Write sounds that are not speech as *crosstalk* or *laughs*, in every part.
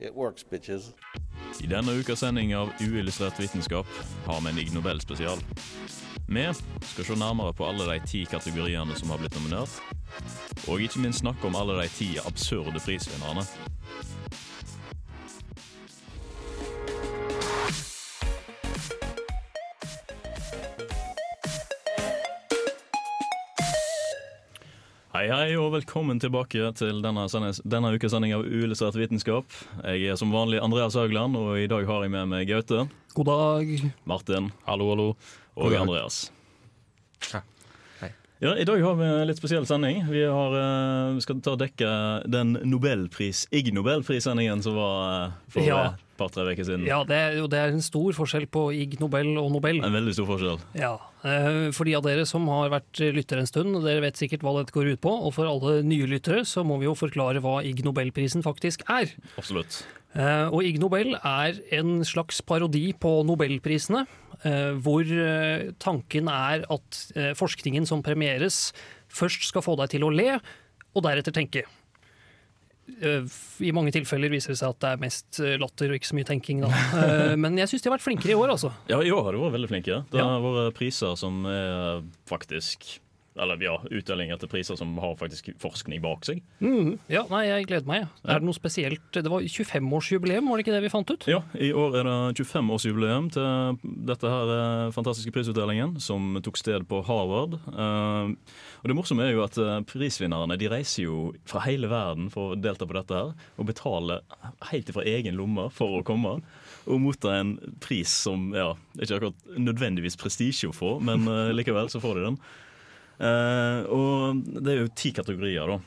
it works, bitches. I denne ukas sending av Uillustrert vitenskap har vi en Ig Nobel-spesial. Vi skal se nærmere på alle de ti kategoriene som har blitt nominert, og ikke minst snakke om alle de ti absurde prisvinnerne. Hei, hei, og velkommen tilbake til denne, sendes- denne ukes sending av Uillustrert vitenskap. Jeg er som vanlig Andreas Haugland, og i dag har jeg med meg Gaute, God dag. Martin, hallo, hallo, og Andreas. Ja, hei. Ja, I dag har vi en litt spesiell sending. Vi, har, eh, vi skal ta og dekke den Nobelpris, Ig Nobelpris-sendingen som var eh, for Ja. et par-tre uker siden. Ja, det er, jo- det er en stor forskjell på Ig Nobel og Nobel. En veldig stor forskjell. Ja, eh, For de av dere som har vært lyttere en stund, dere vet sikkert hva dette går ut på. Og for alle nye lyttere så må vi jo forklare hva Ig Nobelprisen faktisk er. Absolutt. Eh, Og Ig Nobel er en slags parodi på nobelprisene, eh, hvor eh, tanken er at eh, forskningen som premieres, først skal få deg til å le, og deretter tenke. Eh, I mange tilfeller viser det seg at det er mest eh, latter og ikke så mye tenking. Da. *laughs* Eh, Men jeg syns de har vært flinkere i år, altså. Ja, i år har de vært veldig flinke. Det har vært priser som er faktisk Eller ja, utdelinger til priser som har faktisk forskning bak seg. Mm. Ja, nei, jeg gleder meg. ja. Er det noe spesielt? Det var 25-årsjubileum, var det ikke det vi fant ut? Ja, i år er det 25-årsjubileum til dette her eh, fantastiske prisutdelingen, som tok sted på Harvard. Eh, og det morsomme er jo at eh, prisvinnerne de reiser jo fra hele verden for å delta på dette her, og betaler helt fra egen lomme for å komme. Og motta en pris som ja, ikke akkurat nødvendigvis prestisje å få, men likevel så får de den. Eh, og det er jo ti kategorier, da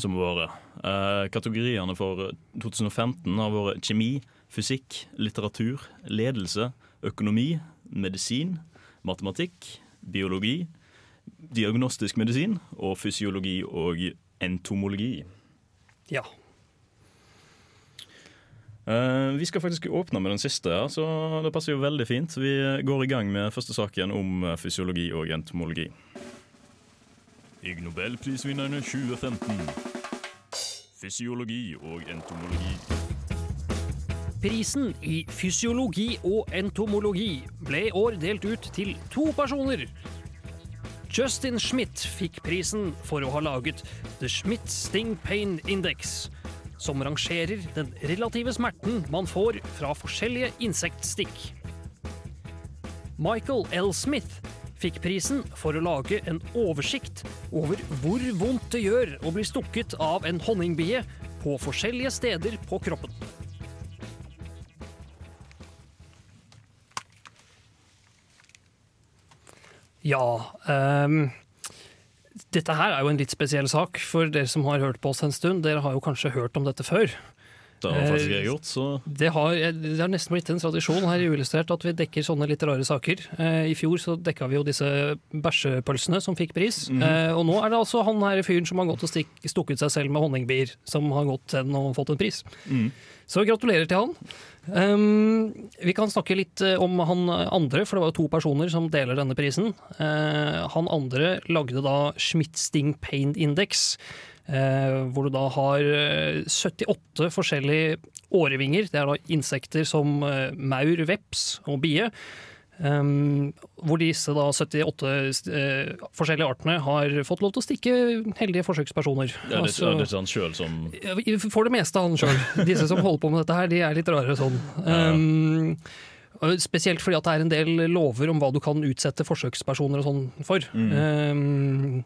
som har vært. Eh, kategoriene for 2015 har vært kjemi, fysikk, litteratur, ledelse, økonomi, medisin, matematikk, biologi, diagnostisk medisin og fysiologi og entomologi. Ja. Eh, vi skal faktisk åpne med den siste, her, så det passer jo veldig fint. Vi går i gang med første saken om fysiologi og entomologi. Ig Nobelprisvinnerne 2015. Fysiologi og entomologi. Prisen i fysiologi og entomologi ble i år delt ut til to personer. Justin Schmidt fikk prisen for å ha laget The Schmidt Sting Pain Index, som rangerer den relative smerten man får fra forskjellige insektstikk. Michael L. Smith fikk prisen for å lage en oversikt over hvor vondt det gjør å bli stukket av en honningbie på forskjellige steder på kroppen. Ja um, Dette her er jo en litt spesiell sak for dere som har hørt på oss en stund. Dere har jo kanskje hørt om dette før. Det har faktisk jeg gjort, så Det har, det har nesten blitt en tradisjon her i Uillustrert at vi dekker sånne litt rare saker. Eh, I fjor så dekka vi jo disse bæsjepølsene som fikk pris. eh, og nå er det altså han her fyren som har gått og stikk, stukket seg selv med honningbier, som har gått hen og fått en pris. Så gratulerer til han. Um, vi kan snakke litt eh, om han andre, for det var jo to personer som deler denne prisen. Uh, han andre lagde da Schmidt-Sting Pain Index, eh, hvor du da har eh, 78 forskjellige årevinger. Det er da insekter som eh, maur, veps og bie. Um, hvor disse da 78 uh, forskjellige artene har fått lov til å stikke heldige forsøkspersoner. ja, det, Altså- ja, det er han sjøl som For det meste han sjøl. Disse som holder på med dette her, de er litt rare sånn. Um, spesielt fordi at det er en del lover om hva du kan utsette forsøkspersoner og sånn for. Um,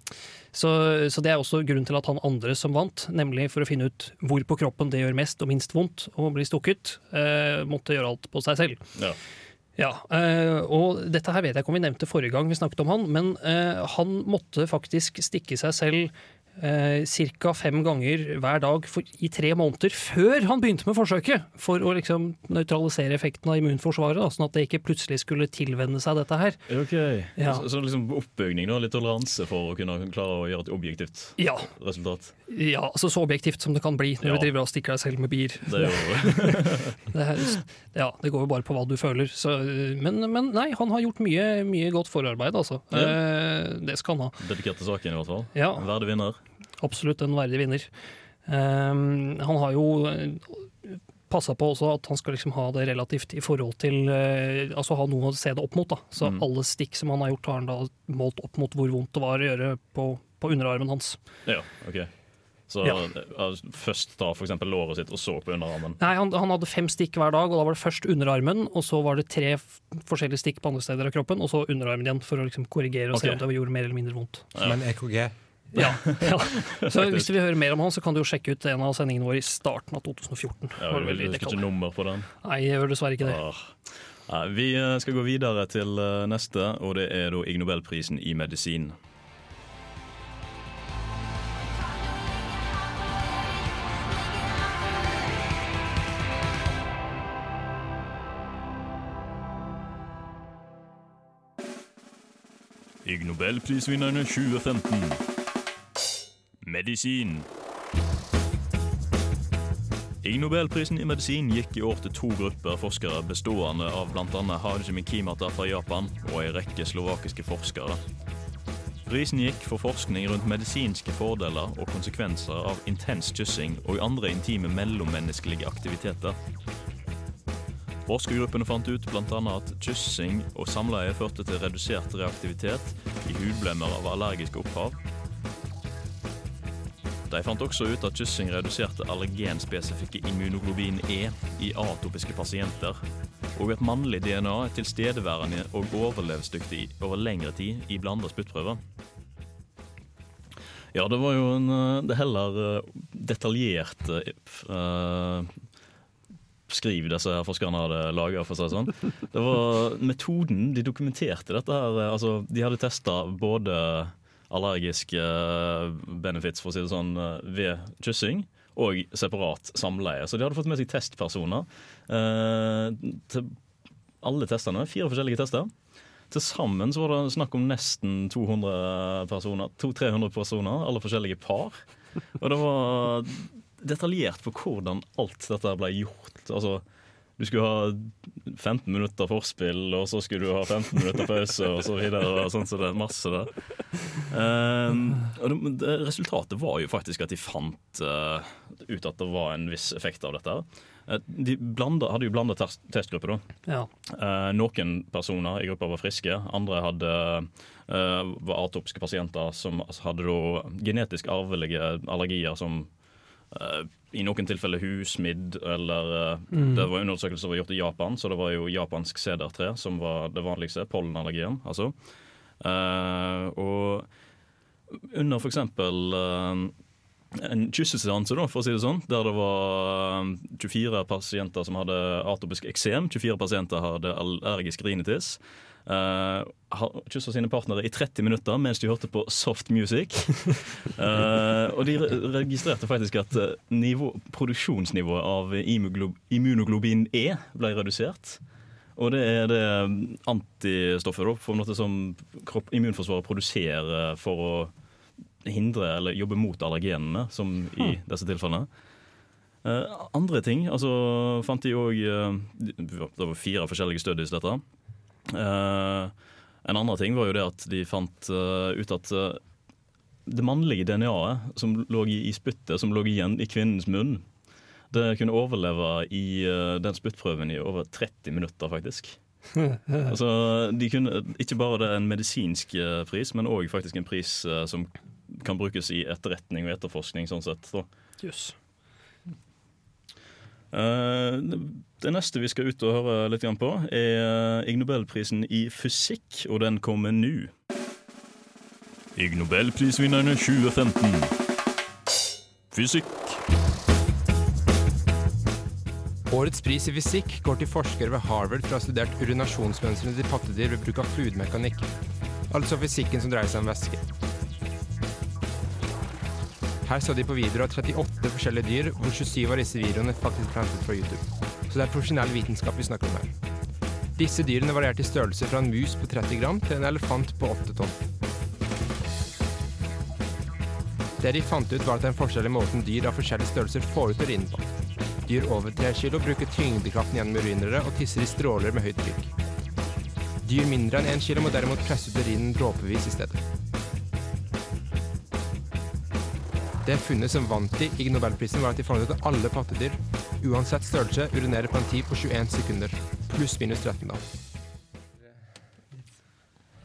så, så det er også grunnen til at han andre som vant, nemlig for å finne ut hvor på kroppen det gjør mest og minst vondt å bli stukket, eh, måtte gjøre alt på seg selv. ja. Ja, eh, og dette her vet jeg ikke om vi nevnte forrige gang vi snakket om han, men eh, han måtte faktisk stikke seg selv eh, ca. fem ganger hver dag for, i tre måneder før han begynte med forsøket, for å liksom nøytralisere effekten av immunforsvaret, da, sånn at det ikke plutselig skulle tilvenne seg dette her. Ok, Ja. Så, så liksom oppbygning, da, litt toleranse for å kunne klare å gjøre et objektivt Ja, resultat. ja altså så objektivt som det kan bli når Ja. du driver og stikker deg selv med bier. Det *laughs* Det, ja, det går jo bare på hva du føler. Så, men, men nei, han har gjort mye, mye godt forarbeid, altså. Eh, det skal han ha. dedikert til saken, i hvert fall. Ja. Verdig vinner. Absolutt en verdig vinner. Um, han har jo passa på også at han skal liksom ha det relativt i forhold til uh, Altså ha noe å se det opp mot. da Så Mm. alle stikk som han har gjort, har han da målt opp mot hvor vondt det var å gjøre på, på underarmen hans. Ja, ok. Så Ja. eh, først ta for eksempel låret sitt, og så på underarmen. Nei, han, han hadde fem stikk hver dag, og da var det først underarmen, og så var det tre forskjellige stikk på andre steder av kroppen, og så underarmen igjen, for å liksom korrigere og se om det gjorde mer eller mindre vondt. Ja. Men EKG. Ja, ja. *laughs* Så hvis du vil høre mer om han, så kan du jo sjekke ut en av sendingene våre i starten av 2014. Ja, det vil ikke nummer på den? Nei, jeg gjør dessverre ikke det. Ah. Nei, vi eh, skal gå videre til eh, neste, og det er da Ig Nobelprisen i medisin. Ig Nobelprisvinnerne 2015. Medisin. Ig Nobelprisen i medisin gikk i år til to grupper forskere bestående av bl.a. Hajime Kimata fra Japan og en rekke slovakiske forskere. Prisen gikk for forskning rundt medisinske fordeler og konsekvenser av intens kyssing og andre intime mellommenneskelige aktiviteter. Forskergruppene fant ut bl.a. at kyssing og samleie førte til redusert reaktivitet i hudblemmer av allergiske opphav, de fant også ut at kyssing reduserte allergenspesifikke immunoglobin E i atopiske pasienter, og at mannlig DNA er tilstedeværende og overlevelsesdyktig over lengre tid i blanda spyttprøver. Ja, det var jo en eh, det heller eh, detaljert uh, skriv disse her forskerne hadde laga, for det sånn. Det var metoden de dokumenterte dette her. eh, Altså, de hadde testa både allergiske eh, benefits, for å si det sånn, eh, ved kyssing. Og separat samleie. Så de hadde fått med seg testpersoner eh, til alle testene. Fire forskjellige tester. Til sammen så var det snakk om nesten 200 personer, 200-300 personer, alle forskjellige par. Og det var detaljert på hvordan alt dette ble gjort. Altså, du skulle ha 15 minutter forspill, og så skulle du ha 15 minutter pause, og så videre. Og sånn, så det er masse der. Um, det, resultatet var jo faktisk at de fant uh, ut at det var en viss effekt av dette. Eh, de blanda, hadde jo blanda test, testgrupper, da. Ja. Eh, noen personer i gruppa var friske, andre hadde, eh, var atopiske pasienter som hadde da genetisk arvelige allergier som i noen tilfeller husmidd, eller mm. Det var undersøkelser som var gjort i Japan, så det var jo japansk sedertre som var det vanligste. Pollenallergien, altså. Uh, og under eksempel eh, en kysseseanse, for å si det sånn, der det var eh, 24 pasienter som hadde atopisk eksem, 24 pasienter hadde allergisk rinitis. Uh, Kyssa sine partnere i 30 minutter mens de hørte på soft music. uh, *laughs* og de re registrerte faktisk at eh, nivå, produksjonsnivået av immunoglobin E ble redusert. Og det er det antistoffet da, for noe som kropp, immunforsvaret produserer for å hindre eller jobbe mot allergenene, som i disse tilfellene. Uh, andre ting altså fant de òg Det var fire forskjellige studies, dette. Eh, en annen ting var jo det at de fant eh, ut at eh, det mannlige DNA-et som lå i, spyttet, som lå igjen i kvinnens munn, det kunne overleve i den spyttprøven i over 30 minutter, faktisk. *laughs* altså, de kunne Ikke bare det er en medisinsk pris, men òg faktisk en pris som kan brukes i etterretning og etterforskning. sånn sett. Så. Eh, det neste vi skal ut og høre litt på, er Ig Nobelprisen i fysikk, og den kommer nå. Ig Nobelprisvinnerne 2015. Fysikk. Årets pris i fysikk går til forskere ved Harvard for å ha studert urinasjonsmønstrene til pattedyr ved bruk av fluidmekanikk. Altså fysikken som dreier seg om væske. Her så de på videoer av 38 forskjellige dyr, hvor 27 av disse videoene faktisk ble fra YouTube. Så det er profesjonell vitenskap vi snakker om her. Disse dyrene varierte i størrelse fra en mus på 30 gram til en elefant på 8 tonn. Det de fant ut, var at det er en forskjell i måten dyr av forskjellige størrelser får ut urinen på. Dyr over 3 kilo bruker tyngdekraften gjennom urinere og tisser i stråler med høyt trykk. Dyr mindre enn 1 kilo må derimot presse ut urinen dråpevis i stedet. Det funnet som vant de i Nobelprisen, var at de fant ut at alle pattedyr, uansett størrelse, urinerer på en tid på 21 sekunder. Pluss minus 13, da.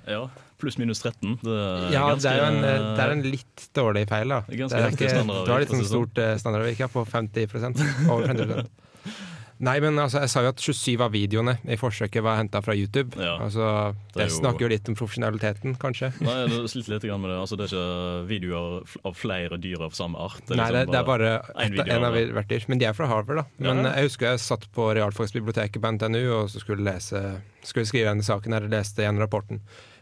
Ja, pluss minus 13. Det er Ja, ganske, det er en, det er en litt dårlig feil, da. Det er ganske Det er ikke- standardavvik, Du har litt sånn stort eh, standardavvik, ja, på 50% Over 50 *laughs* Nei, men altså, jeg sa jo at 27 av videoene i forsøket var henta fra YouTube. Ja. Altså, Det det, er jo- snakker jo litt om profesjonaliteten, kanskje. Nei, jeg sliter litt med det. Altså, det er ikke videoer av flere dyr av samme art. Nei, det, det er bare en ett- video en av det. hvert dyr. Men de er fra Harvard, da. Men Ja. jeg husker jeg satt på realfagsbiblioteket på NTNU og så skulle, lese, skulle skrive denne saken her, og leste igjen rapporten.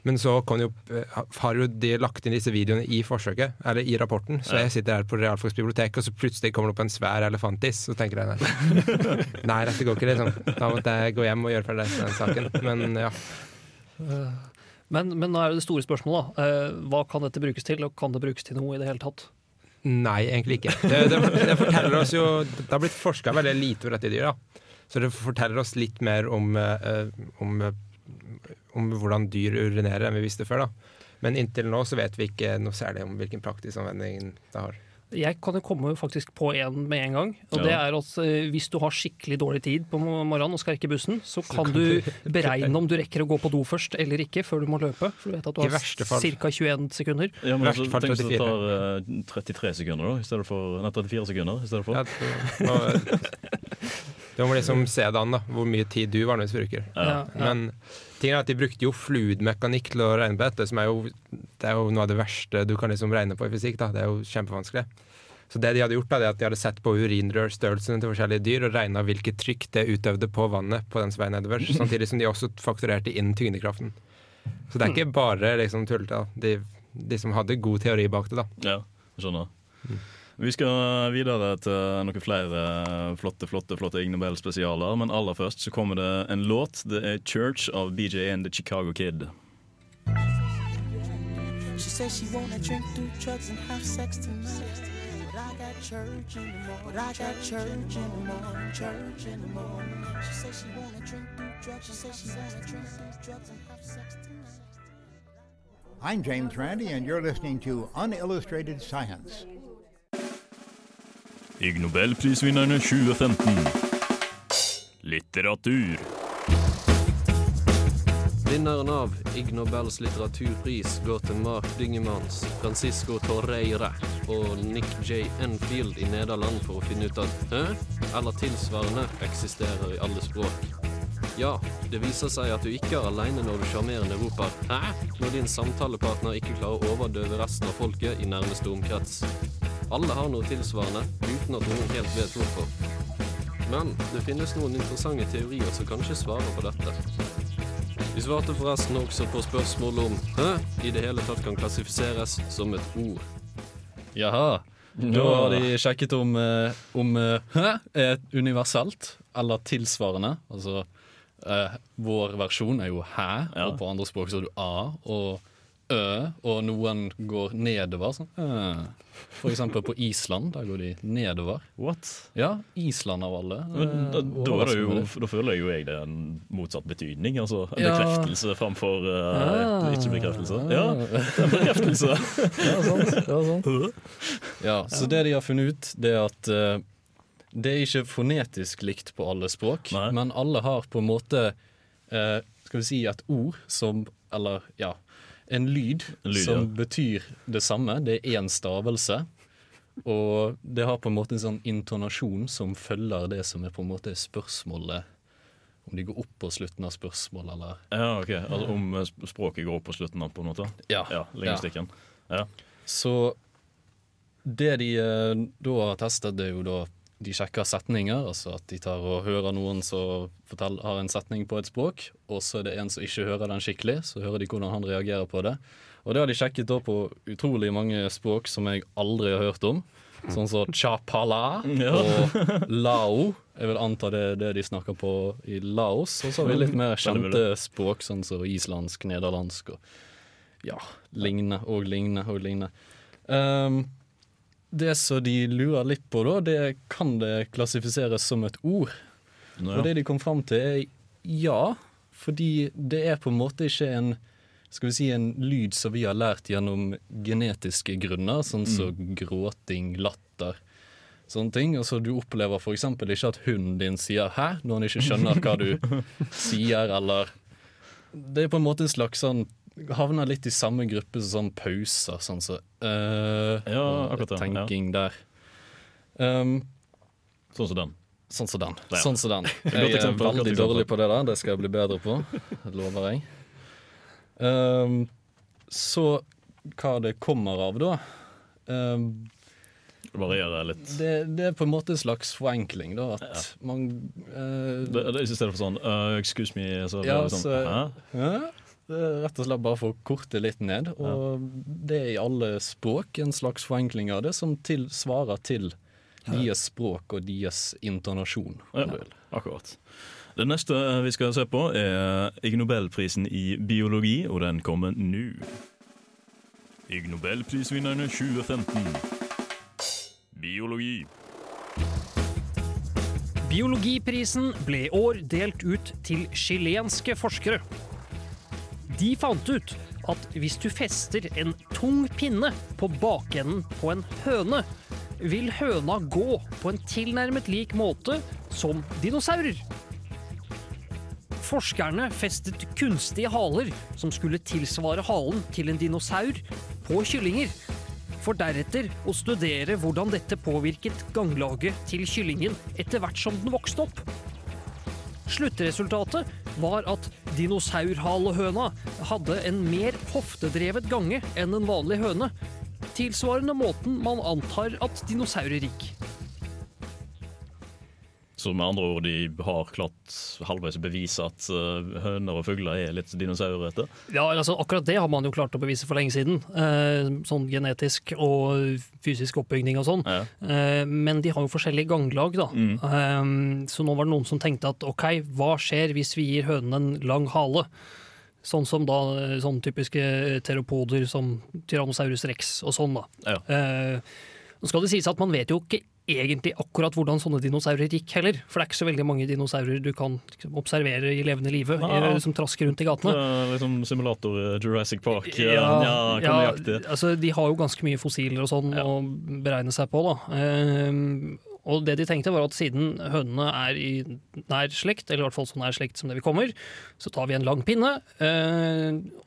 Men så kom jo, eh, har jo de lagt inn disse videoene i forsøket, eller i rapporten. Så jeg sitter her på realfagsbiblioteket, og så plutselig kommer det opp en svær elefantiss. Så tenker jeg nei. *laughs* nei, dette går ikke liksom. Da måtte jeg gå hjem og gjøre ferdig den saken. Men ja. Men, men nå er det det store spørsmålet. da. Eh, hva kan dette brukes til, og kan det brukes til noe i det hele tatt? Nei, egentlig ikke. Det, det, det forteller oss jo Det har blitt forska veldig lite over dette dyret. Så det forteller oss litt mer om, eh, om, eh, om hvordan dyr urinerer enn vi visste før. da. Men inntil nå så vet vi ikke noe særlig om hvilken praktisk anvending det har. Jeg kan jo komme faktisk på en med en gang. Og Ja. det er at eh, Hvis du har skikkelig dårlig tid på morgenen og skal rekke bussen, så kan du beregne om du rekker å gå på do først eller ikke før du må løpe. For du vet at du har ca. 21 sekunder. Ja, men altså, tenk hvis det tar uh, 33 sekunder, da, i stedet for Nei, 34 sekunder i stedet for. Ja, det, det må liksom se det an, da, hvor mye tid du vanligvis bruker. Ja. Men tingen er at de brukte jo fluidmekanikk til å regne på dette, som er jo, det er jo noe av det verste du kan liksom regne på i fysikk. da, Det er jo kjempevanskelig. Så det de hadde gjort, da, det at de hadde sett på urinrørstørrelsene til forskjellige dyr og regna hvilket trykk det utøvde på vannet på dens vei nedover, samtidig som de også fakturerte inn tyngdekraften. Så det er ikke bare liksom tullete. De, de som hadde god teori bak det, da. Ja, jeg skjønner. Vi skal videre til noen flere flotte flotte, flotte Ig Nobel-spesialer. Men aller først så kommer det en låt. Det er 'Church' av BJ and The Chicago Kid. She says she wanna drink, do drugs, and have sex tonight. But I got church in the morning. But I got church in the morning. Church in the morning. She says she wanna drink, do drugs. She says she wanna drink, do drugs, and have sex tonight. I'm James Randi, and you're listening to Unillustrated Science. Ig Nobelprisvinnerne 2015. Litteratur. Vinneren av Ig Nobels litteraturpris går til Mark Dyngemans, Francisco Torreira og Nick J. Enfield i Nederland for å finne ut at hæ? Eller tilsvarende eksisterer i alle språk. Ja, det viser seg at du ikke er aleine når du sjarmerende roper 'hæ?' når din samtalepartner ikke klarer å overdøve resten av folket i nærmeste omkrets. Alle har noe tilsvarende, uten at noen helt vet hvorfor. Men det finnes noen interessante teorier som kanskje svarer på dette. Vi svarte forresten også på spørsmålet om hæ i det hele tatt kan klassifiseres som et ord. Jaha. Da har de sjekket om, eh, om eh, hæ er universelt eller tilsvarende. Altså eh, vår versjon er jo hæ, Ja. og på andre språk så er du a og ø, og noen går nedover. Sånn. For eksempel på Island, der går de nedover. What? Ja, Island av alle. Men da, da, jo, da føler jeg jo jeg det er en motsatt betydning. Altså en Ja. bekreftelse framfor uh, ja. ikke-bekreftelse. Ja, det er en bekreftelse. *laughs* Ja, sant. Ja, sant. Ja, så det de har funnet ut, det er at uh, det er ikke fonetisk likt på alle språk, Nei. men alle har på en måte uh, skal vi si et ord som Eller ja, en lyd, En lyd, som ja. betyr det samme. Det er én stavelse. Og det har på en måte en sånn intonasjon som følger det som er på en måte spørsmålet. Om de går opp på slutten av spørsmålet, eller Ja, ok. Altså Om eh, språket går opp på slutten av, på en måte? Ja. Ja, Lingvistikken. Ja. Så det de eh, da har testet, det er jo da de sjekker setninger, altså at de tar og hører noen som har en setning på et språk, og så er det en som ikke hører den skikkelig, så hører de hvordan han reagerer på det. Og det har de sjekket da på utrolig mange språk som jeg aldri har hørt om. Sånn som chapala *laughs* Ja. og lao. Jeg vil anta det er det de snakker på i Laos. Og så har vi litt mer kjente språk, sånn som islandsk, nederlandsk og ja, lignende og lignende og lignende. Ehm, det som de lurer litt på, da, det kan det klassifiseres som et ord. Nå, ja. Og det de kom fram til, er ja, fordi det er på en måte ikke en skal vi si en lyd som vi har lært gjennom genetiske grunner, sånn som gråting, latter, sånne ting. Og så du opplever f.eks. ikke at hunden din sier 'hæ?' når han ikke skjønner hva du *laughs* sier, eller Det er på en måte en slags sånn Havner litt i samme gruppe som sånn pauser, sånn så uh, Ja, og akkurat ja. tenking der. Um, Sånn som den. Sånn som den. Ja. Sånn som den. *laughs* Jeg er veldig dårlig på det der. Det skal jeg bli bedre på. Det *laughs* lover jeg. Um, så hva det kommer av, da um, Det varierer litt. det, det er på en måte en slags forenkling, da. At man uh, Det, det I stedet for sånn uh, 'excuse me', så Ja, blir det sånn så- Hæ? Rett og slett bare for å korte litt ned. Og det er i alle språk en slags forenkling av det, som til, svarer til deres språk og deres intonasjon. Ja, akkurat. Det neste vi skal se på, er Ig Nobelprisen i biologi, og den kommer nå. Ig Nobelprisvinnerne 2015. Biologi. Biologiprisen ble i år delt ut til chilenske forskere. De fant ut at hvis du fester en tung pinne på bakenden på en høne, vil høna gå på en tilnærmet lik måte som dinosaurer. Forskerne festet kunstige haler som skulle tilsvare halen til en dinosaur, på kyllinger, for deretter å studere hvordan dette påvirket ganglaget til kyllingen etter hvert som den vokste opp. Sluttresultatet var at dinosaurhalehøna hadde en mer hoftedrevet gange enn en vanlig høne, tilsvarende måten man antar at dinosaurer gikk. Så med andre ord, de har klart halvveis å bevise at eh, høner og fugler er litt dinosaurete. Ja, altså Akkurat det har man jo klart å bevise for lenge siden. Eh, sånn genetisk og fysisk oppbygning og sånn. Ja. Eh, men de har jo forskjellige ganglag, da. Mm. Så nå var det noen som tenkte at ok, hva skjer hvis vi gir hønene en lang hale? Sånn som da sånn typiske teropoder som Tyrannosaurus rex og sånn, da. Ja. Nå skal det sies at man vet jo ikke egentlig akkurat hvordan sånne dinosaurer gikk heller. For det er ikke så veldig mange dinosaurer du kan liksom, observere i levende live Ah. eh, som trasker rundt i gatene. liksom simulator eh, Jurassic Park. eh, Ja, ja, ja, altså, de har jo ganske mye fossiler og sånn å beregne seg på. Da. Um, og det de tenkte var at siden hønene er i nær slekt, eller i hvert fall så nær slekt som det vi kommer, så tar vi en lang pinne,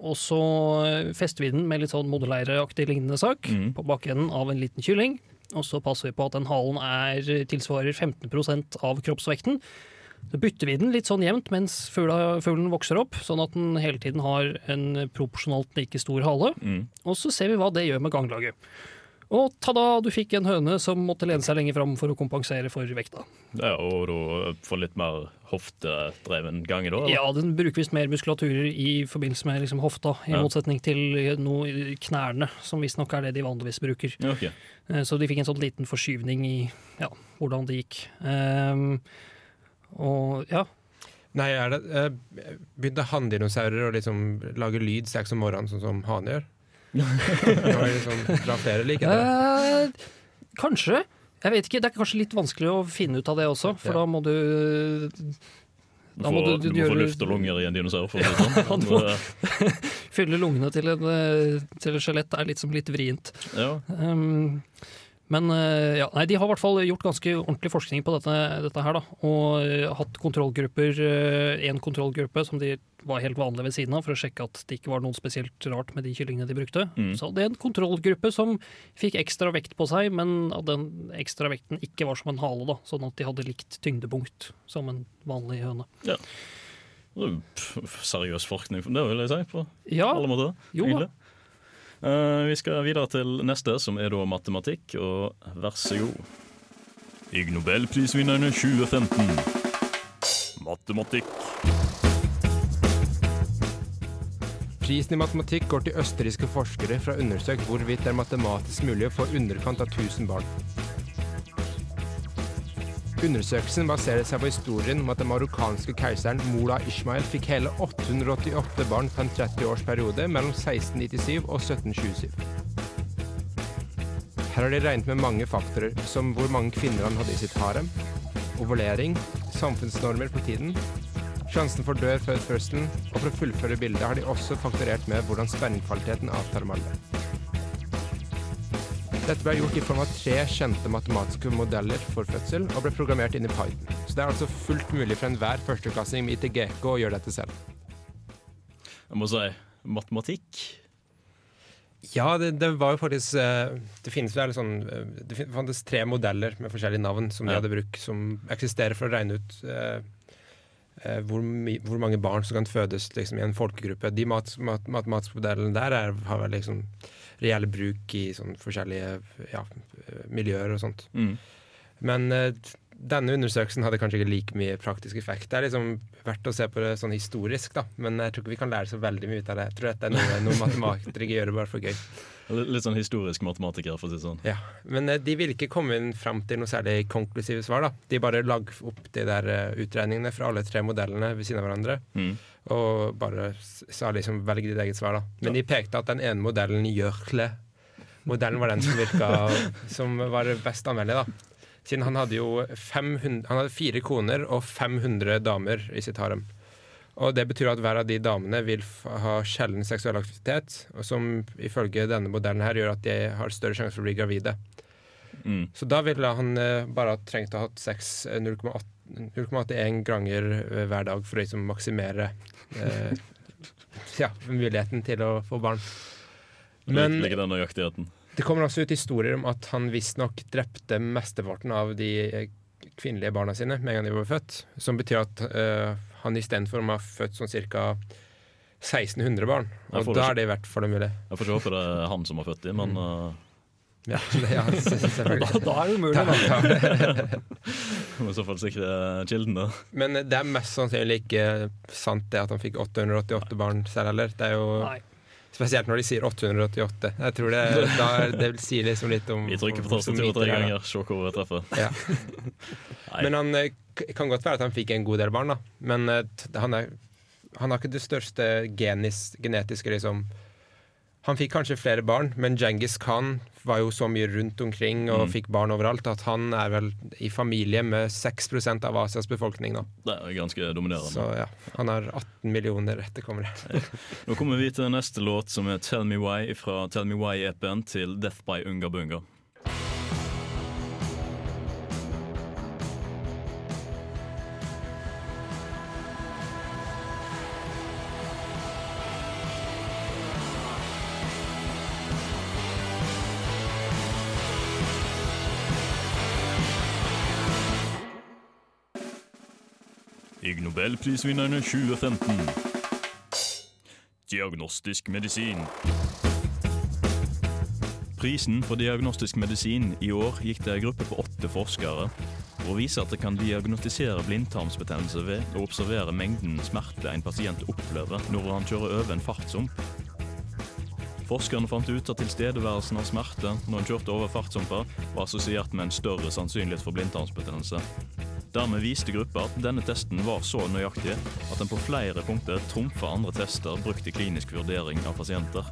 og så fester vi den med litt sånn modelleireaktig lignende sak mm. på bakenden av en liten kylling. Og så passer vi på at den halen er, tilsvarer 15% av kroppsvekten. Så bytter vi den litt sånn jevnt mens fugla, fuglen vokser opp, sånn at den hele tiden har en proporsjonalt like stor hale. Mm. Og så ser vi hva det gjør med ganglaget. Og ta-da, du fikk en høne som måtte lene seg lenge fram for å kompensere for vekta. Ja, og du får litt mer hoftedreven gange, da? eller? Ja, den bruker visst mer muskulaturer i forbindelse med liksom hofta, i Ja. motsetning til noe i knærne, som visstnok er det de vanligvis bruker. Ja, ok. Eh, Så de fikk en sånn liten forskyvning i ja, hvordan det gikk. Um, og ja, Nei, er det eh, Begynte hanndinosaurer å liksom lage lyd seks om morgenen, sånn som hanen gjør? Liksom dra flere liker det? Eh, kanskje. Jeg vet ikke, Det er kanskje litt vanskelig å finne ut av det også, for Ja. da må du Du Da må får, du- du du må få luft og lunger i en dinosaur. For å si det Ja, sånn. *laughs* må- *laughs* Fylle lungene til, en, eh, til et skjelett er litt som litt vrient. Ja. Um, men eh, ja, nei, de har i hvert fall gjort ganske ordentlig forskning på dette, dette her. Da, og eh, hatt kontrollgrupper, én kontrollgruppe som de var helt vanlig ved siden av, for å sjekke at det ikke var noe spesielt rart med de kyllingene de brukte. Mm. Så det er en kontrollgruppe som fikk ekstra vekt på seg, men at den ekstra vekten ikke var som en hale, da, sånn at de hadde likt tyngdepunkt som en vanlig høne. Ja. Er Seriøs forskning, det vil jeg si. På Ja, alle måter. jo da. Hyggelig. Eh, vi skal videre til neste, som er da matematikk, og vær så god. Ig Nobelprisvinnerne 2015. Matematikk. Prisen i matematikk går til østerrikske forskere for å ha undersøkt hvorvidt det er matematisk mulig å få underkant av 1000 barn. Undersøkelsen baserer seg på historien om at den marokkanske keiseren Mola Ishmael fikk hele 888 barn på en 30-årsperiode mellom 1697 og 1727. Her har de regnet med mange faktorer, som hvor mange kvinner han hadde i sitt harem, ovulering, samfunnsnormer på tiden, sjansen for dør før fødselen, og for å fullføre bildet har de også fakturert med hvordan spenningkvaliteten avtar med alder. Dette ble gjort i form av tre kjente matematiske modeller for fødsel, og ble programmert inn i Python. Så det er altså fullt mulig for enhver førsteklassing med ITGK å gjøre dette selv. Jeg må si matematikk. Ja, det, det var jo faktisk eh, Det finnes vel sånn eh, Det fantes tre modeller med forskjellige navn som de Ja. hadde brukt, som eksisterer for å regne ut eh, hvor, my, hvor mange barn som kan fødes liksom, i en folkegruppe. De mat, mat, matematiske modellene der er, har vel liksom reell bruk i sånn forskjellige ja, eh, miljøer og sånt. Mm. Men eh, denne undersøkelsen hadde kanskje ikke like mye praktisk effekt. Det er liksom verdt å se på det sånn historisk, da. Men jeg tror ikke vi kan lære så veldig mye ut av det. Jeg tror dette er noe, noe *laughs* matematikere gjør bare for gøy. Litt, sånn historisk matematiker, for å si det sånn. Ja, Men eh, de ville ikke komme inn fram til noe særlig konklusive svar. da. De bare lag opp de der eh, utregningene fra alle tre modellene ved siden av hverandre. Mm. Og bare sa liksom velg ditt eget svar, da. Men de pekte at den ene modellen, Jørkle-modellen, var den som virka *laughs* som var best anvendelig, da. Siden han hadde jo 500, han hadde fire koner og 500 damer i sitt harem. Og det betyr at hver av de damene vil ha sjelden seksuell aktivitet, og som ifølge denne modellen her gjør at de har større sjanse for å bli gravide. Mm. Så da ville han eh, bare ha trengt å ha hatt sex eh, 0,8 0,81 ganger eh, hver dag for å liksom maksimere eh, ja, muligheten til å få barn. Men den det kommer også ut historier om at han visstnok drepte mesteparten av de eh, kvinnelige barna sine med en gang de var født. Som betyr at uh, han istedenfor må ha født sånn ca. 1600 barn. Og da er det i hvert fall mulig. Jeg får ikke håpe det er han som har født dem, men uh, Ja, *laughs* det, ja *laughs* selvfølgelig. Da, da er det umulig, da. Da- *laughs* i så fall sikre kildene. Men det er mest sannsynlig ikke sant det at han fikk 888 barn selv heller. Det er jo Nei. Spesielt når de sier 888. Jeg tror det, da, det vil si liksom litt om Vi trykker på hvor- hvor tastaturet mye tre det er, da. ganger, se hvor vi treffer. Ja. *laughs* Men han eh, kan godt være at han fikk en god del barn, da. Men eh, han, er, han har ikke det største genis, genetiske, liksom. Han fikk kanskje flere barn, men Djengis Khan var jo så mye rundt omkring og Mm. fikk barn overalt at han er vel i familie med 6% av Asias befolkning nå. Det er ganske dominerende. Så ja, han har 18 millioner etterkommere. *laughs* Nå kommer vi til neste låt, som er 'Tell Me Why' fra Tell Me Why-EP-en til 'Death by Unga Bunga'. Ig Nobelprisvinnerne 2015. Diagnostisk medisin. Prisen for diagnostisk medisin i år gikk til en gruppe på åtte forskere og viser at det kan diagnostisere blindtarmsbetennelse ved å observere mengden smerte en pasient opplever når han kjører over en fartshump. Forskerne fant ut at tilstedeværelsen av smerte når han kjørte over fartshumper, var assosiert med en større sannsynlighet for blindtarmsbetennelse. Dermed viste gruppa at denne testen var så nøyaktig at den på flere punkter trumfa andre tester brukt i klinisk vurdering av pasienter.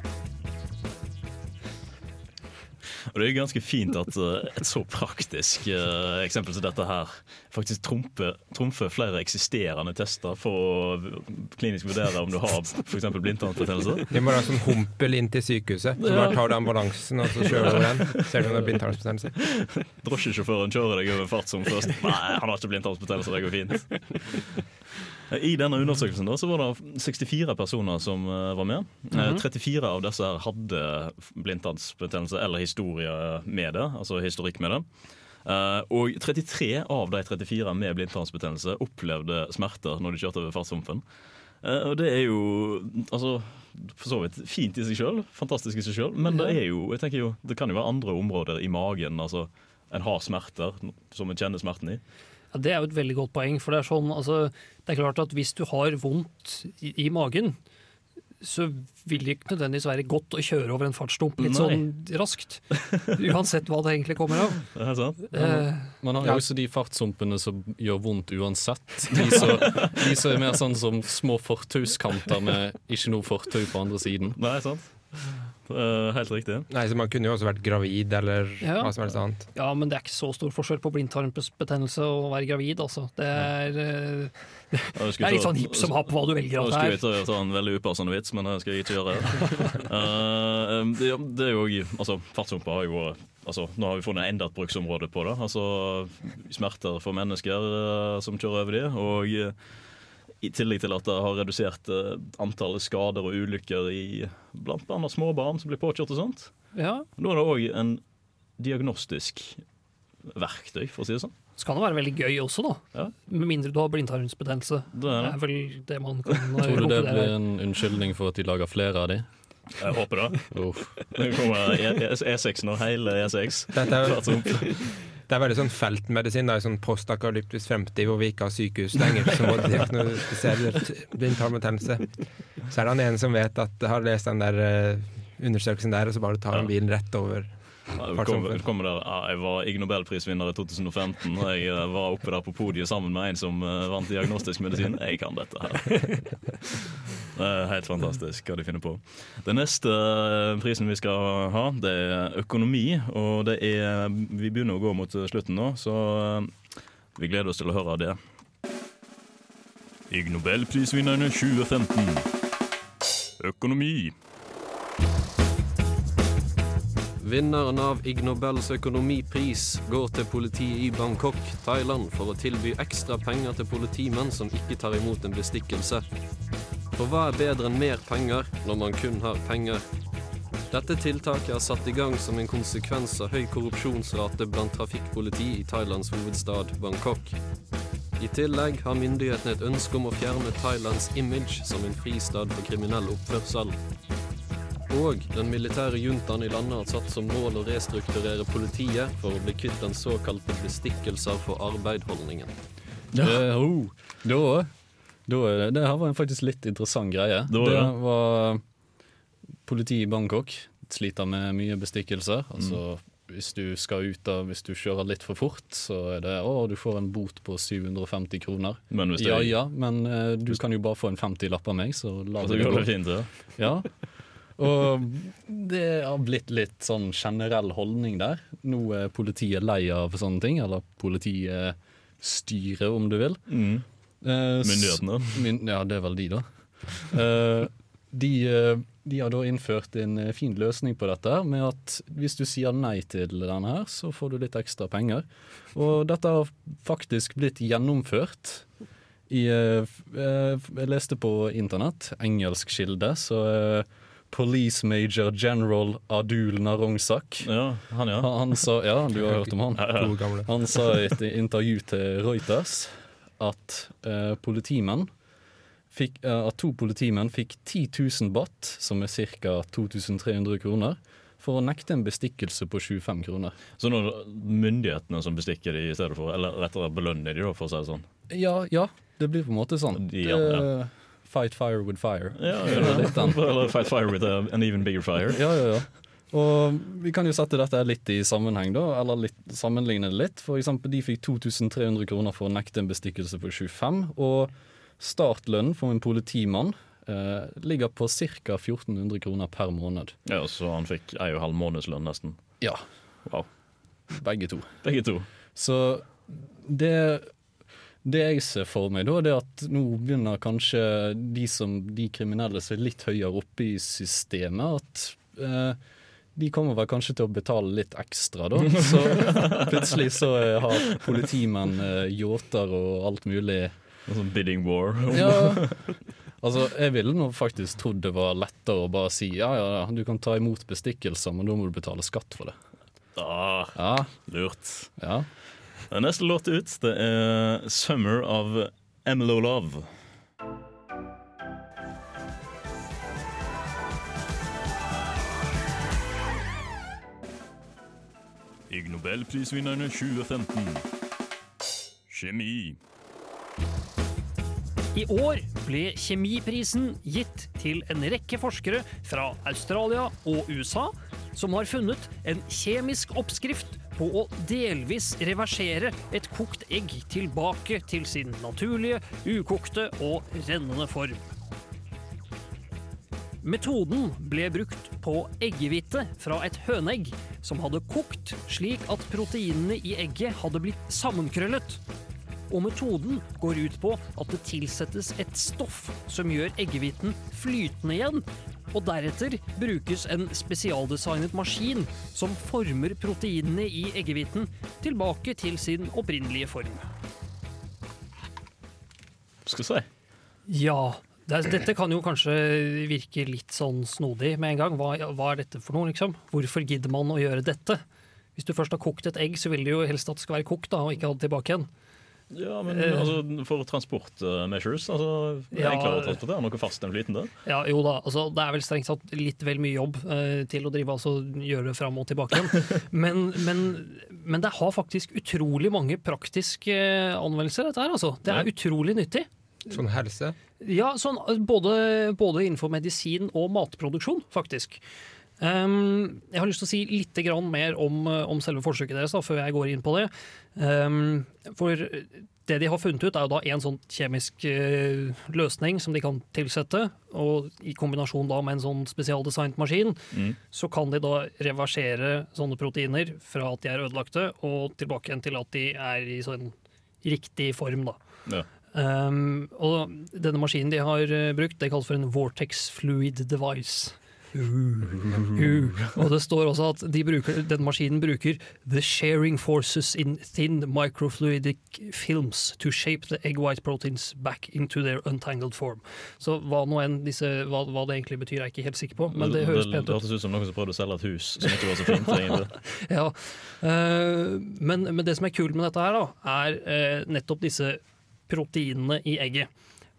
Og Det er ganske fint at eh, et så praktisk eh, eksempel som dette her faktisk trumfer, trumfer flere eksisterende tester for å klinisk vurdere om du har f.eks. blindtarmsbetennelse. De må ha sånn humpel inn til sykehuset. Så bare tar du ambulansen og så kjører du den. Ser du om det er blindtarmsbetennelse. Drosjesjåføren kjører deg over en fartshump først. Nei, han har ikke blindtarmsbetennelse, det går fint. I denne undersøkelsen da, så var det 64 personer som eh, var med. Mm -hmm. 34 av disse her hadde blindtarmsbetennelse eller historie med det. Altså historikk med det. Eh, og 33 av de 34 med blindtarmsbetennelse opplevde smerter når de kjørte over fartshumpen. Eh, og det er jo altså, for så vidt fint i seg sjøl, fantastisk i seg sjøl, men det er jo, jeg tenker jo, det kan jo være andre områder i magen. altså En har smerter som en kjenner smerten i. Ja, det er jo et veldig godt poeng. For det er sånn, altså, det er klart at hvis du har vondt i, i magen, så vil det ikke nødvendigvis være godt å kjøre over en fartsdump litt Nei. sånn raskt. Uansett hva det egentlig kommer av. Det er sant. Eh, Man har jo ja. også de fartsdumpene som gjør vondt uansett. De som, de som er mer sånn som små fortauskanter med ikke noe fortau på andre siden. Nei, sant. Er helt riktig. Nei, så Man kunne jo også vært gravid eller Ja. hva som helst annet. Ja, men det er ikke så stor forskjell på blindtarmbetennelse og å være gravid, altså. Det er, eh, Ja, det *laughs* er litt ta- sånn hipp som happ hva du velger Nå det her. jeg skulle ta, en veldig upassende vits, men det skal jeg ikke gjøre. *laughs* Eh, det, det er jo altså, Fartshumper har jo altså, Nå har vi funnet enda et bruksområde på det. Altså Smerter for mennesker eh, som kjører over de. Og eh, i tillegg til at det har redusert uh, antallet skader og ulykker i blant annet småbarn som blir påkjørt og sånt. Ja. Nå er det òg en diagnostisk verktøy, for å si det sånn. Så kan det være veldig gøy også, da. Med mindre du har blindtarmsbetennelse. Det er vel det man kan eh, *laughs* Tror du det blir en unnskyldning for at de lager flere av de? Jeg håper det. Uff. Det kommer E- E6 nå, hele E6. Dette er. Det er veldig sånn feltmedisin. da, i sånn Postakalyptisk fremtid hvor vi ikke har sykehus lenger. Så må diagnostisere blindtarmbetennelse. Så er det han ene som vet at har lest den der eh, undersøkelsen der, og så bare tar han bilen rett over. Ja, kom, kommer, der, ja, jeg var Ig Nobelprisvinner i 2015. og Jeg eh, var oppe der på podiet sammen med en som eh, vant diagnostisk medisin. Jeg kan dette her. *laughs* Det er helt fantastisk hva de finner på. Den neste eh, prisen vi skal ha, det er økonomi. Og det er Vi begynner å gå mot slutten nå, så eh, vi gleder oss til å høre det. Ig Nobelprisvinnerne 2015. Økonomi. Vinneren av Ig Nobels økonomipris går til politiet i Bangkok, Thailand, for å tilby ekstra penger til politimenn som ikke tar imot en bestikkelse. For hva er bedre enn mer penger når man kun har penger? Dette tiltaket er satt i gang som en konsekvens av høy korrupsjonsrate blant trafikkpoliti i Thailands hovedstad Bangkok. I tillegg har myndighetene et ønske om å fjerne Thailands image som en fristad for kriminell oppførsel. Og den militære juntaen i landet har satt som mål å restrukturere politiet for å bli kvitt den såkalte bestikkelser for arbeid-holdningen. Uh, oh, da, det, det her var en faktisk litt interessant greie. Det var det. var Politiet i Bangkok sliter med mye bestikkelser. Mm. Altså, hvis du skal ut av, hvis du kjører litt for fort, så er det å, du får en bot på 750 kroner. Men hvis det- Ja ja, men uh, du kan jo bare få en 50-lapp av meg, så la det gå. fint, ja. Ja. Og det har blitt litt sånn generell holdning der. Nå er politiet lei av sånne ting, eller politiet politistyret, om du vil. Mm. S- Myndighetene. Myn ja, det er vel de, da. Uh, de, eh, de har da innført en fin løsning på dette, med at hvis du sier nei til denne her, så får du litt ekstra penger. Og dette har faktisk blitt gjennomført. I, jeg leste på internett, engelsk kilde, så Police Major General Adul Narongsak. Ja, han, ja. Han, han sa, ja, du har hørt om han. *laughs* Han sa i et intervju til Reuters at eh, politimenn fikk, eh, at to politimenn fikk 10 000 baht, som er ca. 2300 kroner, for å nekte en bestikkelse på 25 kroner. Så nå er det myndighetene som bestikker de i stedet for, eller rettere belønner de, da, for å si det sånn. Ja, ja, det blir på en måte sånn. Ja, ja. Fight fire with fire. Ja, ja, ja. litt. *laughs* Eller fight fire with a, an even bigger fire. Ja, ja, ja. Og vi kan jo sette dette litt i sammenheng, da, eller litt, sammenligne det litt. For eksempel, de fikk 2300 kroner for å nekte en bestikkelse på 25, og startlønnen for en politimann eh, ligger på ca. 1400 kroner per måned. Ja, Så han fikk en og halv månedslønn, nesten. Ja. Wow. Begge to. Begge to. Så det det jeg ser for meg, da, det er at nå begynner kanskje de, som, de kriminelle er litt høyere oppe i systemet, at eh, de kommer vel kanskje til å betale litt ekstra, da. Så *laughs* plutselig så eh, har politimenn eh, yachter og alt mulig. Og sånn bidding war. Ja, *laughs* altså jeg ville nå faktisk trodd det var lettere å bare si ja, ja, ja, du kan ta imot bestikkelser, men da må du betale skatt for det. Ah, Ja, lurt. ja. Neste låt ut det er 'Summer' av Emelo Love. Ig Nobelprisvinnerne 2015. Kjemi. I år ble kjemiprisen gitt til en rekke forskere fra Australia og USA som har funnet en kjemisk oppskrift på å delvis reversere et kokt egg tilbake til sin naturlige, ukokte og rennende form. Metoden ble brukt på eggehvite fra et høneegg som hadde kokt slik at proteinene i egget hadde blitt sammenkrøllet. Og metoden går ut på at det tilsettes et stoff som gjør eggehviten flytende igjen, og deretter brukes en spesialdesignet maskin som former proteinene i eggehviten tilbake til sin opprinnelige form. Skal vi si. Ja, dette kan jo kanskje virke litt sånn snodig med en gang. Hva, hva er dette for noe, liksom? Hvorfor gidder man å gjøre dette? Hvis du først har kokt et egg, så vil du jo helst at det skal være kokt, da, og ikke ha det tilbake igjen. Ja, men Eh. altså, for transportmeasures altså, Det er Ja. enklere å transportere noe fast enn flytende. Ja, jo da, altså, Det er vel strengt tatt litt vel mye jobb eh, til å drive altså, gjøre det fram og tilbake igjen. *laughs* Men, men, men det har faktisk utrolig mange praktiske eh, anvendelser, dette her. Altså. Det er utrolig nyttig. Sånn helse? Ja, sånn, både, både innenfor medisin og matproduksjon, faktisk. Um, jeg har lyst til å si litt grann mer om, eh, om selve forsøket deres, da, før jeg går inn på det. Um, for det de har funnet ut, er jo da en sånn kjemisk uh, løsning som de kan tilsette. Og i kombinasjon da med en sånn spesialdesignet maskin, Mm. så kan de da reversere sånne proteiner fra at de er ødelagte, og tilbake igjen til at de er i sånn riktig form. da. Ja. Um, og denne maskinen de har eh, brukt, det kalles for en Vortex Fluid Device. Uh, og det står også at de bruker, denne maskinen bruker the sharing forces in thin microfluidic films to shape the egg white proteins back into their untangled form. Så hva, disse, hva, hva det egentlig betyr, er jeg ikke helt sikker på, men det høres pent ut. Det hørtes ut som noen som prøvde å selge et hus som ikke var så fint. egentlig. *laughs* ja. uh, men, men det som er kult med dette her, da, er eh, nettopp disse proteinene i egget.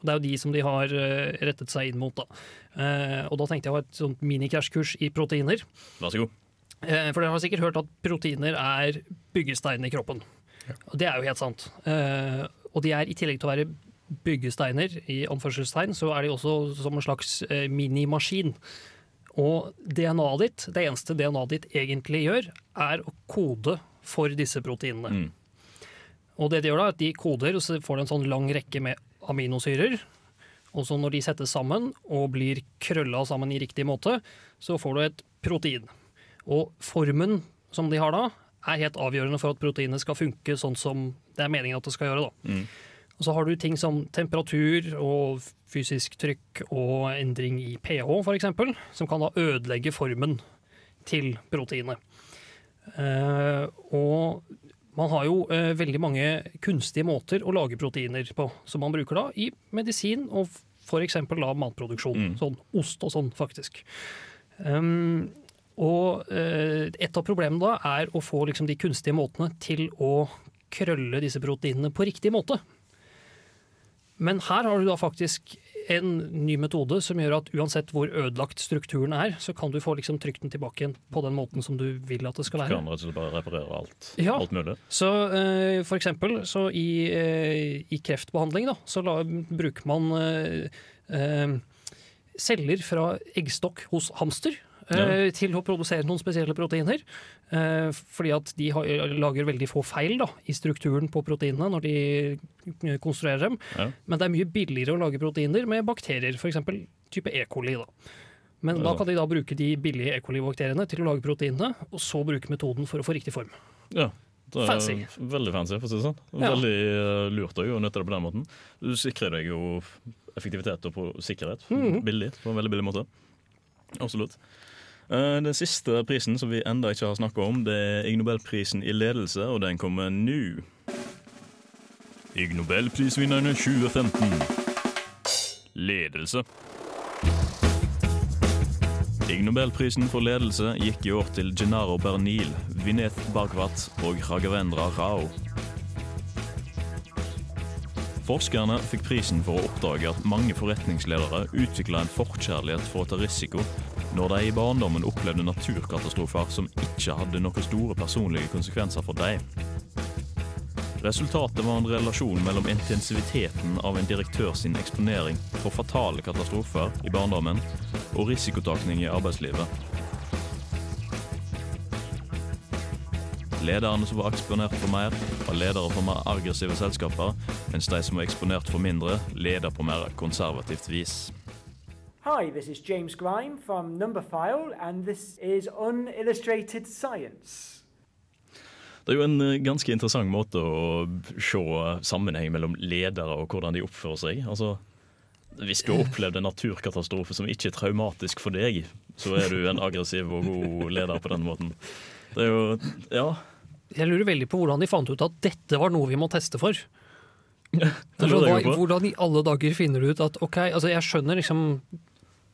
Og Det er jo de som de har eh, rettet seg inn mot. Da. Eh, og da tenkte jeg å ha et sånt minikrasjkurs i proteiner. Vær så god. Eh, for dere har sikkert hørt at proteiner er byggesteinen i kroppen. Og det er jo helt sant. Og de er i tillegg til å være byggesteiner, i anførselstegn, så er de også som en slags minimaskin. Og DNA-et ditt, det eneste DNA-et ditt egentlig gjør, er å kode for disse proteinene. Og det de gjør da, er at de koder, og så får de en sånn lang rekke med aminosyrer. Og så når de settes sammen og blir krølla sammen i riktig måte, så får du et protein. Og formen som de har da, er helt avgjørende for at proteinet skal funke sånn som det er meningen at det skal gjøre. da. Og så har du ting som temperatur og fysisk trykk og endring i pH f.eks., som kan da ødelegge formen til proteinet. Uh, og man har jo eh, veldig mange kunstige måter å lage proteiner på, som man bruker da i medisin og f.eks. da matproduksjon. Sånn ost og sånn, faktisk. Um, og eh, et av problemene da er å få liksom, de kunstige måtene til å krølle disse proteinene på riktig måte. Men her har du da faktisk en ny metode som gjør at uansett hvor ødelagt strukturen er, så kan du få liksom trykt den tilbake igjen på den måten som du vil at det skal være. Kan rett og slett bare reparere alt. Ja. Alt mulig. Så eh, for eksempel så i, eh, i kreftbehandling da, så la, bruker man eh, eh, celler fra eggstokk hos hamster eh, til å produsere noen spesielle proteiner. Eh, fordi at de har, lager veldig få feil da, i strukturen på proteinene når de eh, konstruerer dem. Ja. Men det er mye billigere å lage proteiner med bakterier, f.eks. type E. coli. Da. Men Ja, da kan de da bruke de billige E. coli-bakteriene til å lage proteinene, og så bruke metoden for å få riktig form. Ja. Det er Fancy. Veldig fancy, for å si det sånn. Ja. Veldig lurt å nytte det på den måten. Du sikrer deg jo effektivitet og sikkerhet sikkerhet -hmm. billig, på en veldig billig måte. Absolutt. Eh, Den siste prisen som vi enda ikke har snakka om, det er Ig Nobelprisen i ledelse, og den kommer nå. Ig Nobelprisvinnerne 2015. Ledelse. Ig Nobelprisen for ledelse gikk i år til Gennaro Bernil, Vineth Bhagwat og Raghavendra Rao. Forskerne fikk prisen for å oppdage at mange forretningsledere utvikla en forkjærlighet for å ta risiko når de i barndommen opplevde naturkatastrofer som ikke hadde noen store personlige konsekvenser for dem. Resultatet var en relasjon mellom intensiviteten av en direktør sin eksponering for fatale katastrofer i barndommen og risikotakning i arbeidslivet. Lederne som var eksponert for mer, var ledere for mer aggressive selskaper, mens de som var eksponert for mindre, leder på mer konservativt vis. Hi, this is James Grime from Numberphile, and this is Unillustrated Science. Det er jo en eh, ganske interessant måte å se sammenheng mellom ledere og hvordan de oppfører seg. Altså, hvis du har opplevd en naturkatastrofe som ikke er traumatisk for deg, så er du en aggressiv og god leder på den måten. Det er jo Ja. Jeg lurer veldig på hvordan de fant ut at dette var noe vi må teste for. det Altså, hva, hvordan i alle dager finner du ut at ok, altså jeg skjønner liksom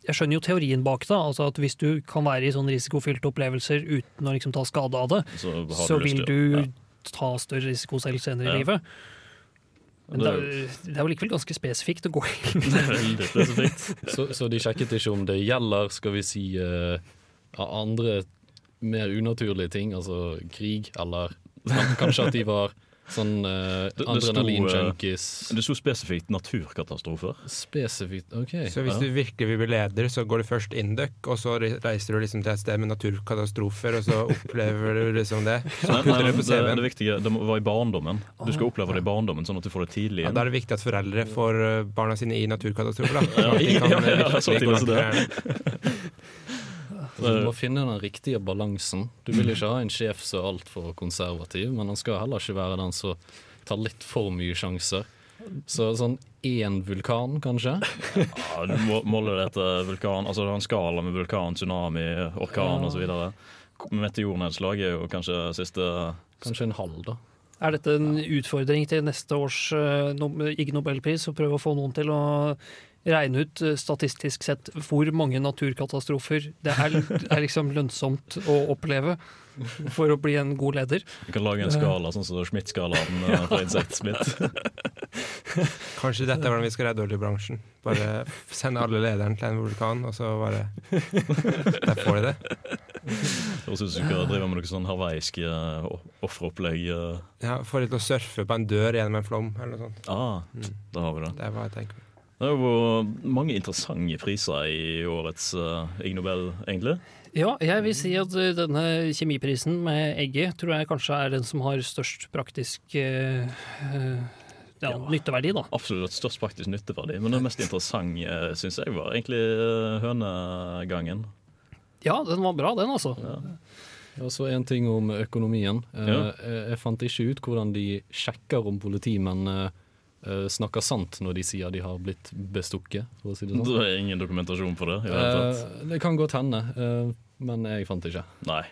jeg skjønner jo teorien bak det. altså at Hvis du kan være i sånne risikofylte opplevelser uten å liksom ta skade av det, Så du så vil du ja. ta større risiko selv senere Ja. i livet. Men Det det er er, det er jo likevel ganske spesifikt å gå inn *laughs* Veldig spesifikt. Så, så de sjekket ikke om det gjelder, skal vi si, uh, andre mer unaturlige ting, altså krig, eller kanskje at de var sånn uh, eh, adrenalin-junkies. Det sto spesifikt naturkatastrofer. Spesifikt, ok. Så hvis du virkelig vil bli leder, så går du først induck, og så reiser du liksom til et sted med naturkatastrofer, og så *laughs* opplever du liksom det. Så Nei, nei, det, det, det viktige det var i barndommen. Du skal oppleve det i barndommen, sånn at du får det tidlig Ja, da er det viktig at foreldre får uh, barna sine i naturkatastrofer. Da, Ja, ja, ja, ja, ja, ja, ja, ja, virkelig *laughs* så gå tidlig som langt det. med Så du må finne den riktige balansen. Du vil ikke ha en sjef som er altfor konservativ, men han skal heller ikke være den som tar litt for mye sjanser. Så sånn én vulkan, kanskje? Ja, du må, måler det etter vulkan. Altså, det er en skala med vulkan, tsunami, orkan Ja. osv. Meteornedslag er jo kanskje siste Kanskje en halv, da. Er dette en utfordring til neste års uh, Ig Nobelpris å prøve å få noen til å regne ut eh, statistisk sett hvor mange naturkatastrofer det er, er liksom lønnsomt å oppleve for å bli en god leder? Vi kan lage en skala, sånn som Schmidt-skalaen eh, for insektsmitt. *laughs* Kanskje dette er hvordan vi skal redde oljebransjen. Bare sende alle lederen til en vulkan, og så bare Der får de det. Høres ut som du skal drive med noe sånn hawaiisk eh, offeropplegg. Ja, Få de til å surfe på en dør gjennom en flom, eller noe sånt. Ah, Mm. da har vi det. Det er hva jeg tenker. Det er jo mange interessante priser i årets uh, Ig Nobel, egentlig. Ja, jeg vil si at eh, denne kjemiprisen med egget tror jeg kanskje er den som har størst praktisk eh, ja, ja, nytteverdi, da. Absolutt størst praktisk nytteverdi, men det mest interessante syns jeg var egentlig eh, hønegangen. Ja, den var bra, den altså. Og så en ting om økonomien. Eh, Ja. jeg, fant ikke ut hvordan de sjekker om politimenn eh, eh, snakker sant når de sier de har blitt bestukket, for å si det sånn. *laughs* Det er ingen dokumentasjon på det. i det. Eh, kan godt hende, uh, men jeg fant det ikke. Nei.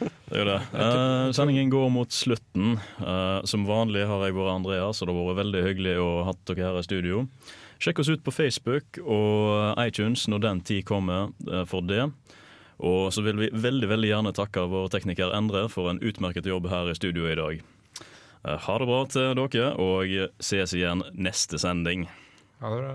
Det er jo det. *laughs* Uh, sendingen går mot slutten. Eh, som vanlig har jeg vært Andreas, og det har vært veldig hyggelig å ha dere her i studio. Sjekk oss ut på Facebook og iTunes når den tid kommer eh, for det. Og så vil vi veldig veldig gjerne takke vår tekniker Endre for en utmerket jobb her i studio i dag. Ha det bra til dere, og ses igjen neste sending. Ha det bra.